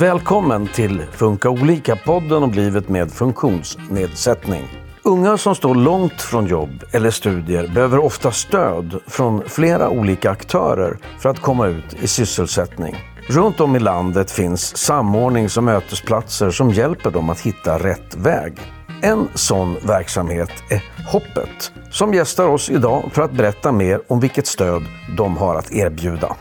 Välkommen till Funka olika-podden om livet med funktionsnedsättning. Unga som står långt från jobb eller studier behöver ofta stöd från flera olika aktörer för att komma ut i sysselsättning. Runt om i landet finns samordnings och mötesplatser som hjälper dem att hitta rätt väg. En sån verksamhet är Hoppet som gästar oss idag för att berätta mer om vilket stöd de har att erbjuda.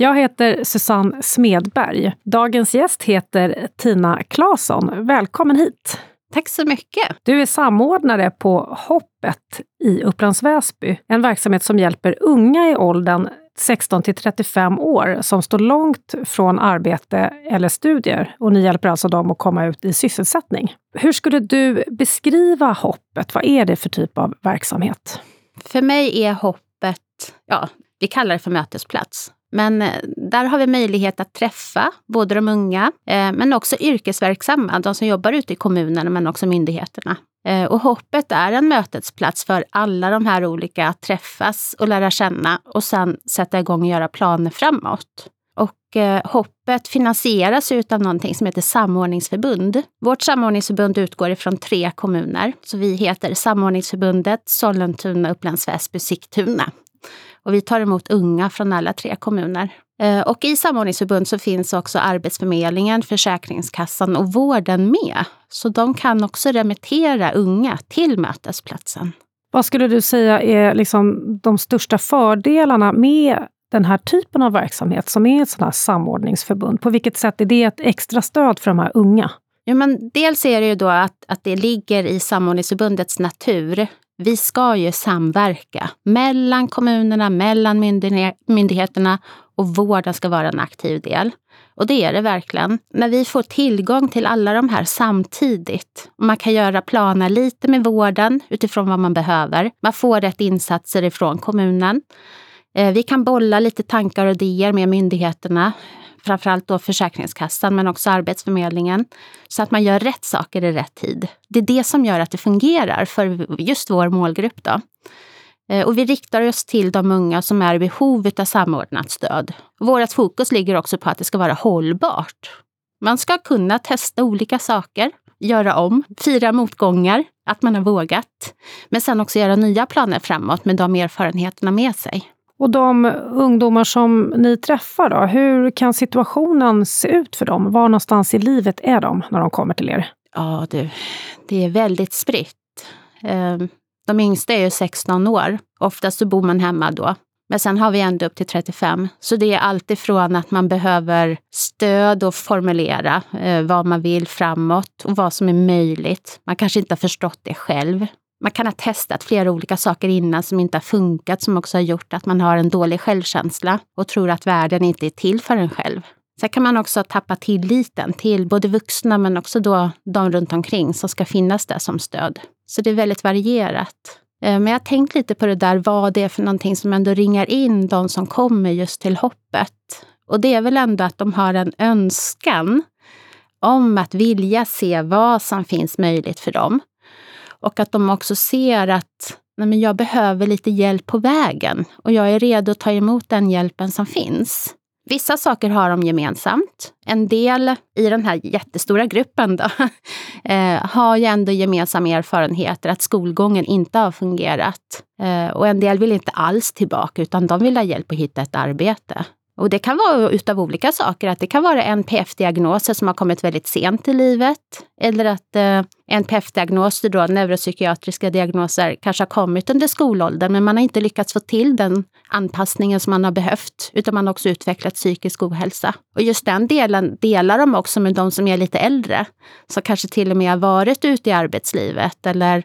Jag heter Susanne Smedberg. Dagens gäst heter Tina Claesson. Välkommen hit! Tack så mycket! Du är samordnare på Hoppet i Upplands Väsby. En verksamhet som hjälper unga i åldern 16 till 35 år som står långt från arbete eller studier. Och ni hjälper alltså dem att komma ut i sysselsättning. Hur skulle du beskriva Hoppet? Vad är det för typ av verksamhet? För mig är Hoppet, ja, vi kallar det för mötesplats. Men eh, där har vi möjlighet att träffa både de unga, eh, men också yrkesverksamma, de som jobbar ute i kommunerna, men också myndigheterna. Eh, och Hoppet är en mötesplats för alla de här olika att träffas och lära känna och sen sätta igång och göra planer framåt. Och Hoppet finansieras av någonting som heter samordningsförbund. Vårt samordningsförbund utgår ifrån tre kommuner. Så vi heter Samordningsförbundet Sollentuna, Upplands Väsby, Sigtuna. Och vi tar emot unga från alla tre kommuner. Eh, och i samordningsförbund så finns också Arbetsförmedlingen, Försäkringskassan och vården med. Så de kan också remittera unga till mötesplatsen. Vad skulle du säga är liksom de största fördelarna med den här typen av verksamhet som är ett sådant här samordningsförbund? På vilket sätt är det ett extra stöd för de här unga? Ja, men dels är det ju då att, att det ligger i samordningsförbundets natur vi ska ju samverka mellan kommunerna, mellan myndigheterna och vården ska vara en aktiv del. Och det är det verkligen. När vi får tillgång till alla de här samtidigt och man kan göra planer lite med vården utifrån vad man behöver. Man får rätt insatser ifrån kommunen. Eh, vi kan bolla lite tankar och idéer med myndigheterna framförallt då Försäkringskassan men också Arbetsförmedlingen. Så att man gör rätt saker i rätt tid. Det är det som gör att det fungerar för just vår målgrupp. Då. Eh, och vi riktar oss till de unga som är i behov av samordnat stöd. Vårt fokus ligger också på att det ska vara hållbart. Man ska kunna testa olika saker, göra om, fira motgångar, att man har vågat. Men sen också göra nya planer framåt med de erfarenheterna med sig. Och de ungdomar som ni träffar, då, hur kan situationen se ut för dem? Var någonstans i livet är de när de kommer till er? Ja, du, det är väldigt spritt. Ehm, de yngsta är ju 16 år. Oftast så bor man hemma då. Men sen har vi ända upp till 35. Så det är alltifrån att man behöver stöd och formulera eh, vad man vill framåt och vad som är möjligt. Man kanske inte har förstått det själv man kan ha testat flera olika saker innan som inte har funkat, som också har gjort att man har en dålig självkänsla och tror att världen inte är till för en själv. Sen kan man också tappa tilliten till både vuxna men också då de runt omkring som ska finnas där som stöd. Så det är väldigt varierat. Eh, men jag har tänkt lite på det där, vad det är för någonting som ändå ringar in de som kommer just till hoppet. Och det är väl ändå att de har en önskan om att vilja se vad som finns möjligt för dem. Och att de också ser att nej men jag behöver lite hjälp på vägen och jag är redo att ta emot den hjälpen som finns. Vissa saker har de gemensamt. En del i den här jättestora gruppen då, eh, har ju ändå gemensamma erfarenheter att skolgången inte har fungerat. Eh, och en del vill inte alls tillbaka utan de vill ha hjälp att hitta ett arbete. Och det kan vara utav olika saker. Att det kan vara NPF-diagnoser som har kommit väldigt sent i livet. Eller att eh, NPF-diagnoser, då, neuropsykiatriska diagnoser, kanske har kommit under skolåldern men man har inte lyckats få till den anpassningen som man har behövt. Utan man har också utvecklat psykisk ohälsa. Och just den delen delar de också med de som är lite äldre. Som kanske till och med har varit ute i arbetslivet eller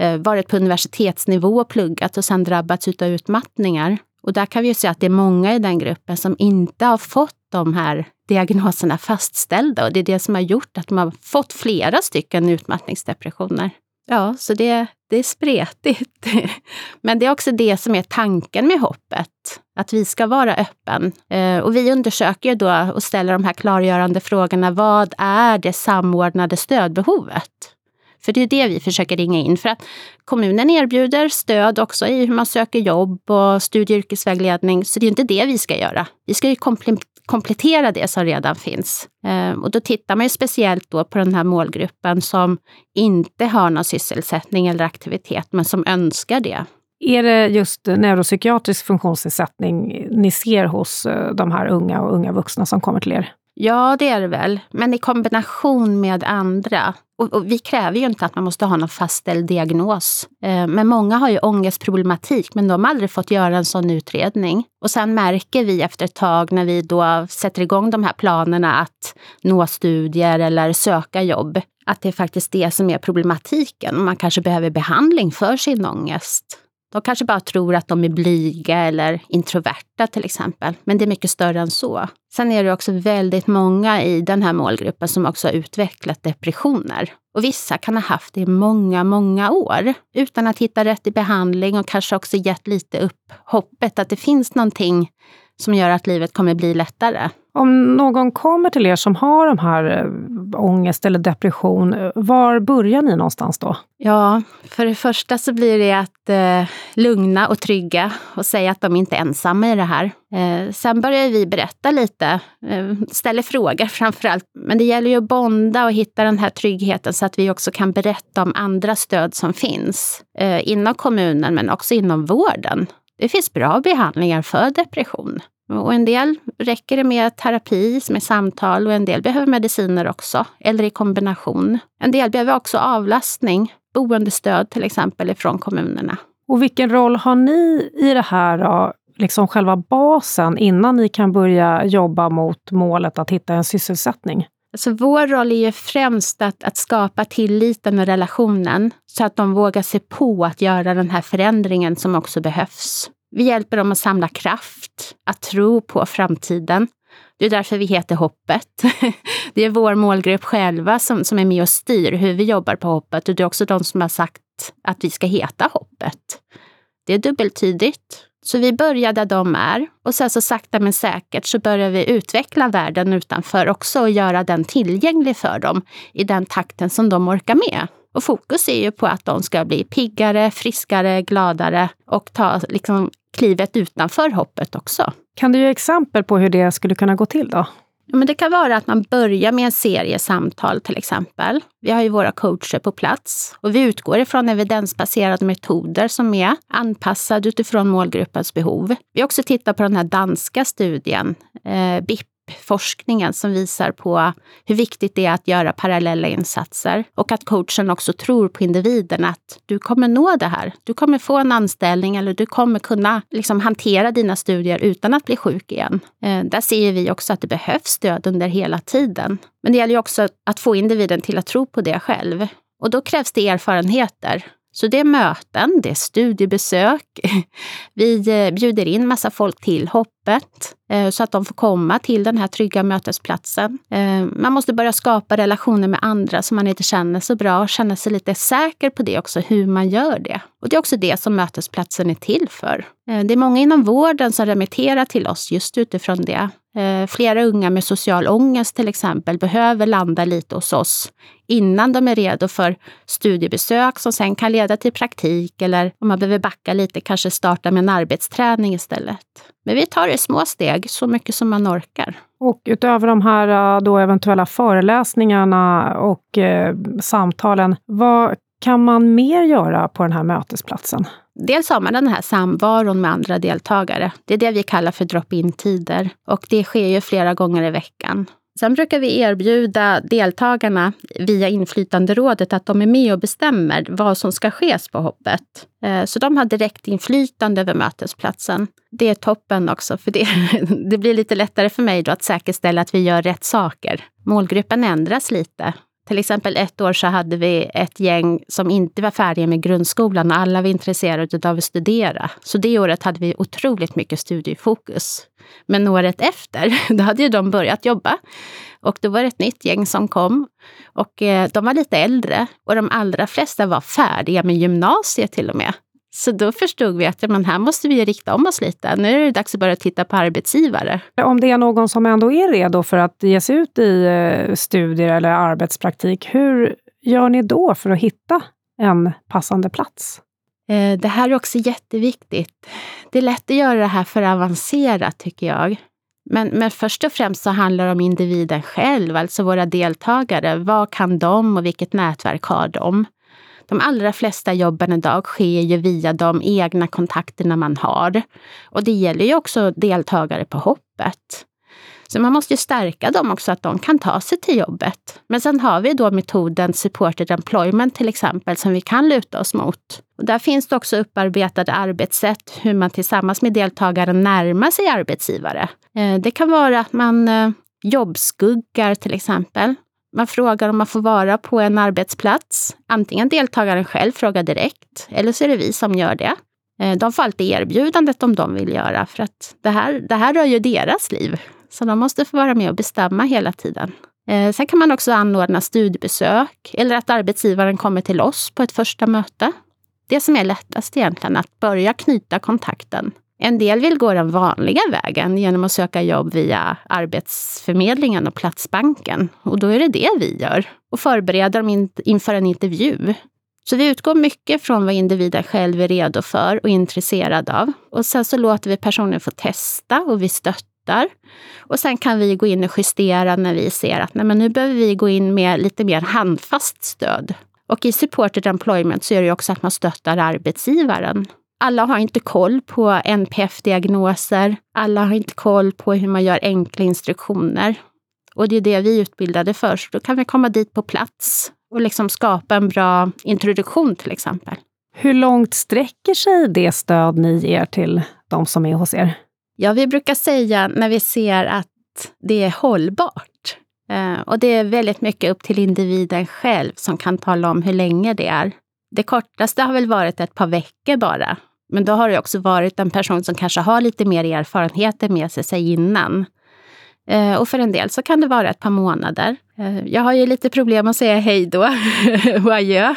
eh, varit på universitetsnivå och pluggat och sen drabbats av utmattningar. Och där kan vi ju se att det är många i den gruppen som inte har fått de här diagnoserna fastställda. Och det är det som har gjort att de har fått flera stycken utmattningsdepressioner. Ja, så det, det är spretigt. Men det är också det som är tanken med hoppet, att vi ska vara öppen. Eh, och vi undersöker då och ställer de här klargörande frågorna. Vad är det samordnade stödbehovet? För det är det vi försöker ringa in. För att kommunen erbjuder stöd också i hur man söker jobb och studie och yrkesvägledning. Så det är inte det vi ska göra. Vi ska ju komplettera det som redan finns. Eh, och då tittar man ju speciellt då på den här målgruppen som inte har någon sysselsättning eller aktivitet, men som önskar det. Är det just neuropsykiatrisk funktionsnedsättning ni ser hos eh, de här unga och unga vuxna som kommer till er? Ja, det är det väl. Men i kombination med andra. Och, och, vi kräver ju inte att man måste ha någon fastställd diagnos. Eh, men många har ju ångestproblematik, men de har aldrig fått göra en sån utredning. Och sen märker vi efter ett tag när vi då sätter igång de här planerna att nå studier eller söka jobb, att det är faktiskt det som är problematiken. Man kanske behöver behandling för sin ångest. De kanske bara tror att de är blyga eller introverta till exempel. Men det är mycket större än så. Sen är det också väldigt många i den här målgruppen som också har utvecklat depressioner. Och vissa kan ha haft det i många, många år utan att hitta rätt i behandling och kanske också gett lite upp hoppet att det finns någonting som gör att livet kommer bli lättare. Om någon kommer till er som har de här eh, ångest eller depression, eh, var börjar ni någonstans då? Ja, för det första så blir det att eh, lugna och trygga och säga att de inte är ensamma i det här. Eh, sen börjar vi berätta lite, eh, ställer frågor framför allt. Men det gäller ju att bonda och hitta den här tryggheten så att vi också kan berätta om andra stöd som finns eh, inom kommunen men också inom vården. Det finns bra behandlingar för depression. Och en del räcker det med terapi, med samtal och en del behöver mediciner också, eller i kombination. En del behöver också avlastning, boendestöd till exempel ifrån kommunerna. Och vilken roll har ni i det här då? liksom själva basen innan ni kan börja jobba mot målet att hitta en sysselsättning? Alltså vår roll är ju främst att, att skapa tilliten och relationen så att de vågar se på att göra den här förändringen som också behövs. Vi hjälper dem att samla kraft, att tro på framtiden. Det är därför vi heter Hoppet. Det är vår målgrupp själva som, som är med och styr hur vi jobbar på Hoppet och det är också de som har sagt att vi ska heta Hoppet. Det är dubbeltydigt. Så vi börjar där de är och sen så sakta men säkert så börjar vi utveckla världen utanför också och göra den tillgänglig för dem i den takten som de orkar med. Och fokus är ju på att de ska bli piggare, friskare, gladare och ta liksom klivet utanför hoppet också. Kan du ge exempel på hur det skulle kunna gå till då? Ja, men det kan vara att man börjar med en serie samtal till exempel. Vi har ju våra coacher på plats och vi utgår ifrån evidensbaserade metoder som är anpassade utifrån målgruppens behov. Vi har också tittat på den här danska studien, eh, BIP forskningen som visar på hur viktigt det är att göra parallella insatser och att coachen också tror på individen att du kommer nå det här. Du kommer få en anställning eller du kommer kunna liksom hantera dina studier utan att bli sjuk igen. Eh, där ser vi också att det behövs stöd under hela tiden. Men det gäller också att få individen till att tro på det själv. Och då krävs det erfarenheter. Så det är möten, det är studiebesök. Vi eh, bjuder in massa folk till hopp öppet eh, så att de får komma till den här trygga mötesplatsen. Eh, man måste börja skapa relationer med andra som man inte känner så bra och känna sig lite säker på det också, hur man gör det. Och det är också det som mötesplatsen är till för. Eh, det är många inom vården som remitterar till oss just utifrån det. Flera unga med social ångest till exempel behöver landa lite hos oss innan de är redo för studiebesök som sen kan leda till praktik eller om man behöver backa lite kanske starta med en arbetsträning istället. Men vi tar det små steg, så mycket som man orkar. Och utöver de här då eventuella föreläsningarna och eh, samtalen, vad kan man mer göra på den här mötesplatsen? Dels har man den här samvaron med andra deltagare. Det är det vi kallar för drop-in-tider. Och det sker ju flera gånger i veckan. Sen brukar vi erbjuda deltagarna via inflytanderådet att de är med och bestämmer vad som ska ske på hoppet. Eh, så de har direkt inflytande över mötesplatsen. Det är toppen också, för det, det blir lite lättare för mig då att säkerställa att vi gör rätt saker. Målgruppen ändras lite till exempel ett år så hade vi ett gäng som inte var färdiga med grundskolan och alla var intresserade av att studera. Så det året hade vi otroligt mycket studiefokus. Men året efter, då hade ju de börjat jobba. Och då var det ett nytt gäng som kom. Och eh, de var lite äldre och de allra flesta var färdiga med gymnasiet till och med. Så då förstod vi att men här måste vi rikta om oss lite. Nu är det dags att börja titta på arbetsgivare. Om det är någon som ändå är redo för att ge sig ut i eh, studier eller arbetspraktik, hur gör ni då för att hitta en passande plats? Eh, det här är också jätteviktigt. Det är lätt att göra det här för avancerat, tycker jag. Men, men först och främst så handlar det om individen själv, alltså våra deltagare. Vad kan de och vilket nätverk har de? De allra flesta jobben idag sker ju via de egna kontakterna man har. Och det gäller ju också deltagare på hoppet. Så man måste ju stärka dem också, att de kan ta sig till jobbet. Men sen har vi då metoden supported employment till exempel, som vi kan luta oss mot. Och där finns det också upparbetade arbetssätt, hur man tillsammans med deltagaren närmar sig arbetsgivare. Eh, det kan vara att man eh, jobbskuggar till exempel. Man frågar om man får vara på en arbetsplats. Antingen deltagaren själv frågar direkt, eller så är det vi som gör det. Eh, de får alltid erbjudandet om de vill göra, för att det här, det här rör ju deras liv. Så de måste få vara med och bestämma hela tiden. Eh, sen kan man också anordna studiebesök eller att arbetsgivaren kommer till oss på ett första möte. Det som är lättast egentligen, att börja knyta kontakten. En del vill gå den vanliga vägen genom att söka jobb via Arbetsförmedlingen och Platsbanken. Och då är det det vi gör och förbereder dem inför en intervju. Så vi utgår mycket från vad individen själv är redo för och intresserad av. Och sen så låter vi personen få testa och vi stöttar. Och sen kan vi gå in och justera när vi ser att nej, men nu behöver vi gå in med lite mer handfast stöd. Och i supported employment så är det också att man stöttar arbetsgivaren. Alla har inte koll på NPF-diagnoser. Alla har inte koll på hur man gör enkla instruktioner. Och det är det vi är utbildade för, så då kan vi komma dit på plats och liksom skapa en bra introduktion till exempel. Hur långt sträcker sig det stöd ni ger till de som är hos er? Ja, vi brukar säga när vi ser att det är hållbart. Eh, och det är väldigt mycket upp till individen själv som kan tala om hur länge det är. Det kortaste har väl varit ett par veckor bara. Men då har det också varit en person som kanske har lite mer erfarenheter med sig innan. Eh, och för en del så kan det vara ett par månader. Eh, jag har ju lite problem att säga hej då och adjö.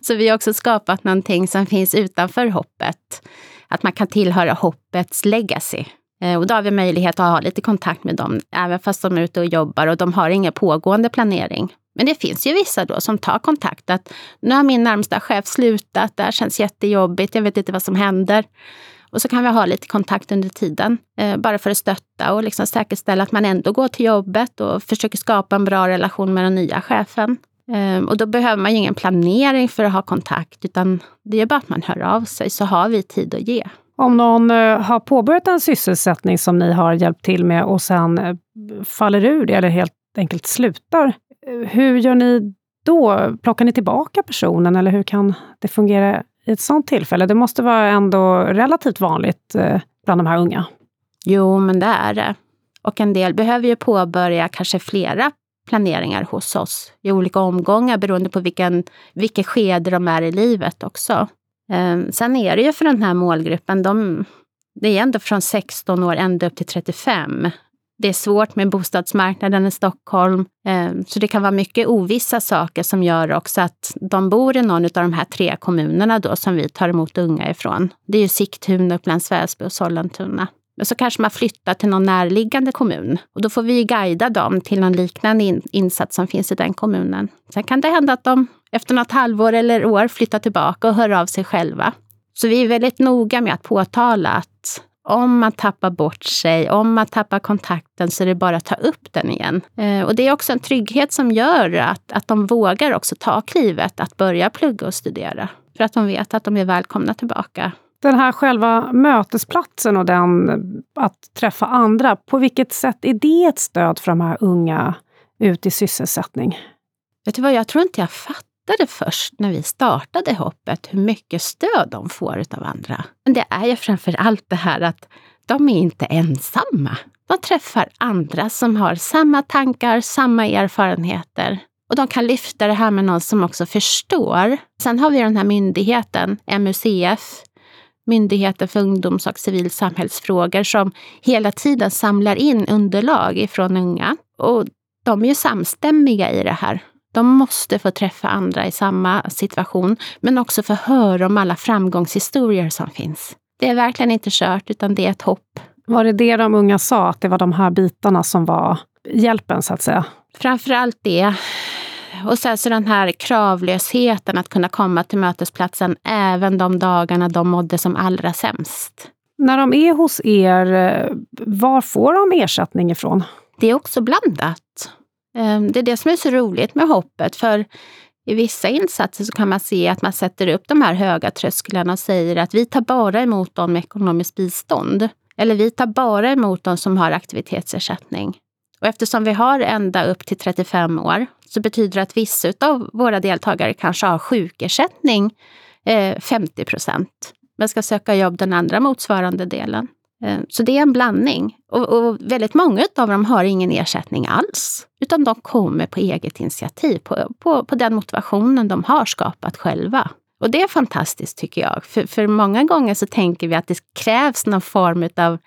Så vi har också skapat någonting som finns utanför hoppet. Att man kan tillhöra hoppets legacy. Eh, och då har vi möjlighet att ha lite kontakt med dem, även fast de är ute och jobbar och de har ingen pågående planering. Men det finns ju vissa då som tar kontakt att nu har min närmsta chef slutat, det här känns jättejobbigt, jag vet inte vad som händer. Och så kan vi ha lite kontakt under tiden, eh, bara för att stötta och liksom säkerställa att man ändå går till jobbet och försöker skapa en bra relation med den nya chefen. Eh, och då behöver man ju ingen planering för att ha kontakt, utan det är bara att man hör av sig, så har vi tid att ge. Om någon eh, har påbörjat en sysselsättning som ni har hjälpt till med och sen eh, faller ur det eller helt enkelt slutar, hur gör ni då? Plockar ni tillbaka personen eller hur kan det fungera i ett sånt tillfälle? Det måste vara ändå relativt vanligt eh, bland de här unga. Jo, men det är det. Och en del behöver ju påbörja kanske flera planeringar hos oss i olika omgångar beroende på vilken, vilket skede de är i livet också. Ehm, sen är det ju för den här målgruppen, de, det är ändå från 16 år ända upp till 35. Det är svårt med bostadsmarknaden i Stockholm, eh, så det kan vara mycket ovissa saker som gör också att de bor i någon av de här tre kommunerna då som vi tar emot unga ifrån. Det är ju Sigtuna, Upplands Väsby och Sollentuna. Men så kanske man flyttar till någon närliggande kommun och då får vi guida dem till någon liknande in insats som finns i den kommunen. Sen kan det hända att de efter något halvår eller år flyttar tillbaka och hör av sig själva. Så vi är väldigt noga med att påtala att om man tappar bort sig, om man tappar kontakten, så är det bara att ta upp den igen. Eh, och det är också en trygghet som gör att, att de vågar också ta klivet att börja plugga och studera. För att de vet att de är välkomna tillbaka den här själva mötesplatsen och den att träffa andra, på vilket sätt är det ett stöd för de här unga ut i sysselsättning? Vet du vad, jag tror inte jag fattade först när vi startade hoppet hur mycket stöd de får av andra. Men det är ju framför allt det här att de är inte ensamma. De träffar andra som har samma tankar, samma erfarenheter. Och de kan lyfta det här med någon som också förstår. Sen har vi den här myndigheten, MUCF, Myndigheten för ungdoms och civilsamhällsfrågor som hela tiden samlar in underlag ifrån unga. Och de är ju samstämmiga i det här. De måste få träffa andra i samma situation, men också få höra om alla framgångshistorier som finns. Det är verkligen inte kört, utan det är ett hopp. Var det det de unga sa, att det var de här bitarna som var hjälpen, så att säga? Framför allt det. Och sen så den här kravlösheten att kunna komma till mötesplatsen även de dagarna de mådde som allra sämst. När de är hos er, eh, var får de ersättning ifrån? Det är också blandat. Ehm, det är det som är så roligt med hoppet, för i vissa insatser så kan man se att man sätter upp de här höga trösklarna och säger att vi tar bara emot dem med ekonomiskt bistånd. Eller vi tar bara emot dem som har aktivitetsersättning. Och eftersom vi har ända upp till 35 år så betyder det att vissa av våra deltagare kanske har sjukersättning eh, 50 procent, men ska söka jobb den andra motsvarande delen. Eh, så det är en blandning. Och, och, väldigt många av dem har ingen ersättning alls, utan de kommer på eget initiativ, på, på, på den motivationen de har skapat själva. Och det är fantastiskt tycker jag. För, för många gånger så tänker vi att det krävs någon form av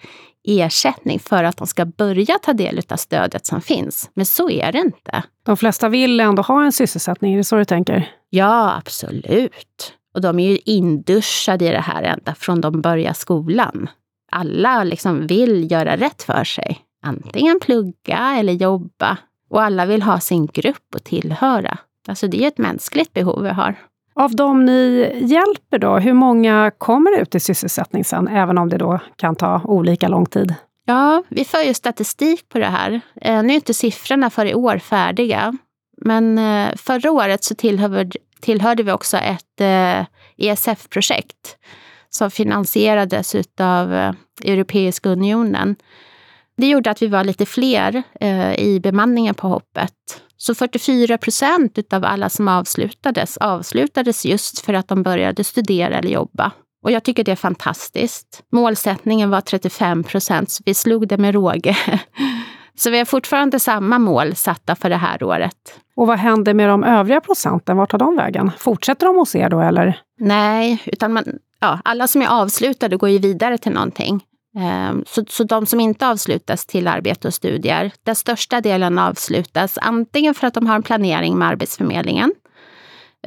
ersättning för att de ska börja ta del av stödet som finns. Men så är det inte. De flesta vill ändå ha en sysselsättning, är det så du tänker? Ja, absolut. Och de är ju induschade i det här ända från de börjar skolan. Alla liksom vill göra rätt för sig. Antingen plugga eller jobba. Och alla vill ha sin grupp att tillhöra. Alltså det är ett mänskligt behov vi har. Av de ni hjälper då, hur många kommer ut i sysselsättning sen, även om det då kan ta olika lång tid? Ja, vi för ju statistik på det här. Eh, nu är inte siffrorna för i år färdiga. Men eh, förra året så tillhörde, tillhörde vi också ett eh, ESF-projekt som finansierades av eh, Europeiska unionen. Det gjorde att vi var lite fler eh, i bemanningen på hoppet. Så 44 procent av alla som avslutades, avslutades just för att de började studera eller jobba. Och jag tycker det är fantastiskt. Målsättningen var 35 procent, så vi slog det med råge. Så vi har fortfarande samma mål satta för det här året. Och vad händer med de övriga procenten? Vart tar de vägen? Fortsätter de hos er då eller? Nej, utan man, ja, alla som är avslutade går ju vidare till någonting. Ehm, så, så de som inte avslutas till arbete och studier, den största delen avslutas antingen för att de har en planering med Arbetsförmedlingen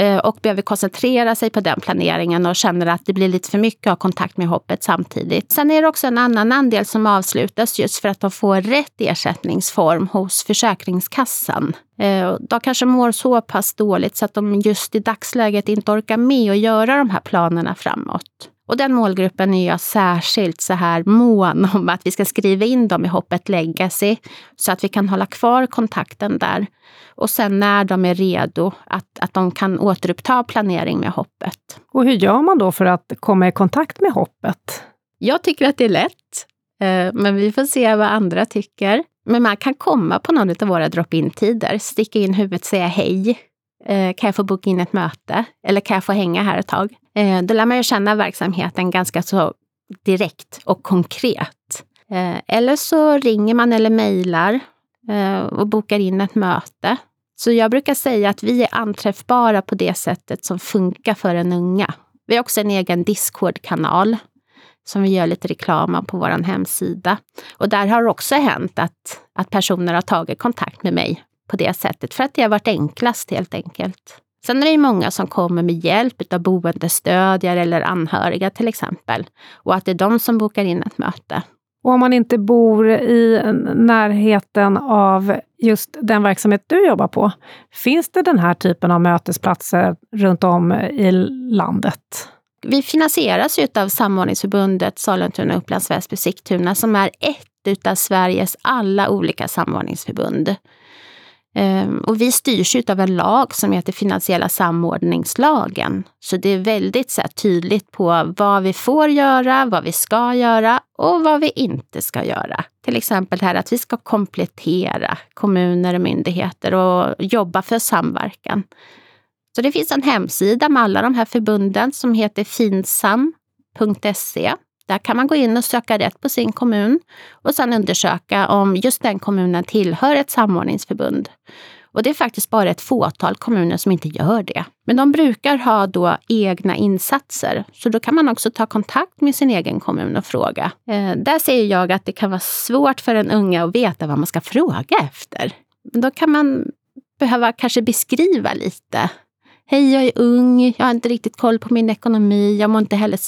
Eh, och behöver koncentrera sig på den planeringen och känner att det blir lite för mycket att ha kontakt med hoppet samtidigt. Sen är det också en annan andel som avslutas just för att de får rätt ersättningsform hos Försäkringskassan. Eh, de kanske mår så pass dåligt så att de just i dagsläget inte orkar med att göra de här planerna framåt. Och den målgruppen är jag särskilt så här mån om att vi ska skriva in dem i Hoppet Legacy så att vi kan hålla kvar kontakten där. Och sen när de är redo, att, att de kan återuppta planering med Hoppet. Och hur gör man då för att komma i kontakt med Hoppet? Jag tycker att det är lätt, eh, men vi får se vad andra tycker. Men man kan komma på någon av våra drop-in-tider, sticka in huvudet och säga hej. Eh, kan jag få boka in ett möte? Eller kan jag få hänga här ett tag? Eh, då lär man ju känna verksamheten ganska så direkt och konkret. Eh, eller så ringer man eller mejlar eh, och bokar in ett möte. Så jag brukar säga att vi är anträffbara på det sättet som funkar för en unga. Vi har också en egen Discord-kanal som vi gör lite reklam på vår hemsida. Och där har det också hänt att, att personer har tagit kontakt med mig på det sättet, för att det har varit enklast helt enkelt. Sen är det många som kommer med hjälp av boendestödjare eller anhöriga till exempel. Och att det är de som bokar in ett möte. Och om man inte bor i närheten av just den verksamhet du jobbar på, finns det den här typen av mötesplatser runt om i landet? Vi finansieras av Samordningsförbundet Sollentuna, Upplands Väsby, Sigtuna som är ett av Sveriges alla olika samordningsförbund. Ehm, och vi styrs av en lag som heter finansiella samordningslagen. Så det är väldigt så här, tydligt på vad vi får göra, vad vi ska göra och vad vi inte ska göra. Till exempel här att vi ska komplettera kommuner och myndigheter och jobba för samverkan. Så det finns en hemsida med alla de här förbunden som heter finsam.se där kan man gå in och söka rätt på sin kommun och sedan undersöka om just den kommunen tillhör ett samordningsförbund. Och det är faktiskt bara ett fåtal kommuner som inte gör det. Men de brukar ha då egna insatser, så då kan man också ta kontakt med sin egen kommun och fråga. Eh, där ser jag att det kan vara svårt för en unga att veta vad man ska fråga efter. Men då kan man behöva kanske beskriva lite. Hej, jag är ung, jag har inte riktigt koll på min ekonomi, jag mår inte heller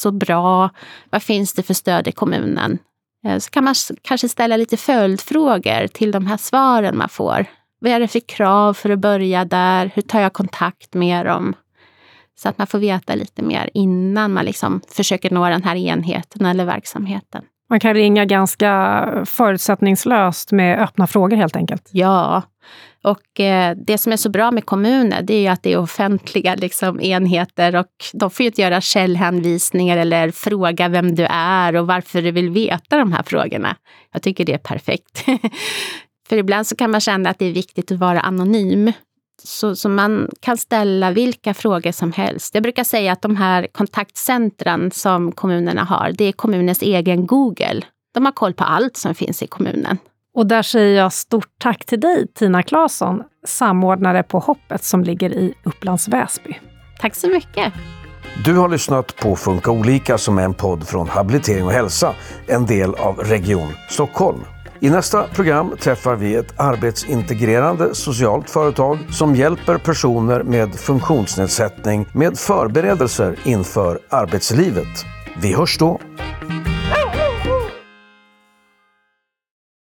så bra? Vad finns det för stöd i kommunen? Eh, så kan man kanske ställa lite följdfrågor till de här svaren man får. Vad är det för krav för att börja där? Hur tar jag kontakt med dem? Så att man får veta lite mer innan man liksom försöker nå den här enheten eller verksamheten. Man kan ringa ganska förutsättningslöst med öppna frågor helt enkelt. Ja, och eh, det som är så bra med kommuner, det är ju att det är offentliga liksom, enheter och de får ju inte göra källhänvisningar eller fråga vem du är och varför du vill veta de här frågorna. Jag tycker det är perfekt. För ibland så kan man känna att det är viktigt att vara anonym. Så, så, man kan ställa vilka frågor som helst. Jag brukar säga att de här kontaktcentren som kommunerna har, det är kommunens egen Google. De har koll på allt som finns i kommunen. Och där säger jag stort tack till dig, Tina Claesson, samordnare på Hoppet som ligger i Upplands Väsby. Tack så mycket. Du har lyssnat på Funka olika som är en podd från Habilitering och hälsa, en del av Region Stockholm. I nästa program träffar vi ett arbetsintegrerande socialt företag som hjälper personer med funktionsnedsättning med förberedelser inför arbetslivet. Vi hörs då!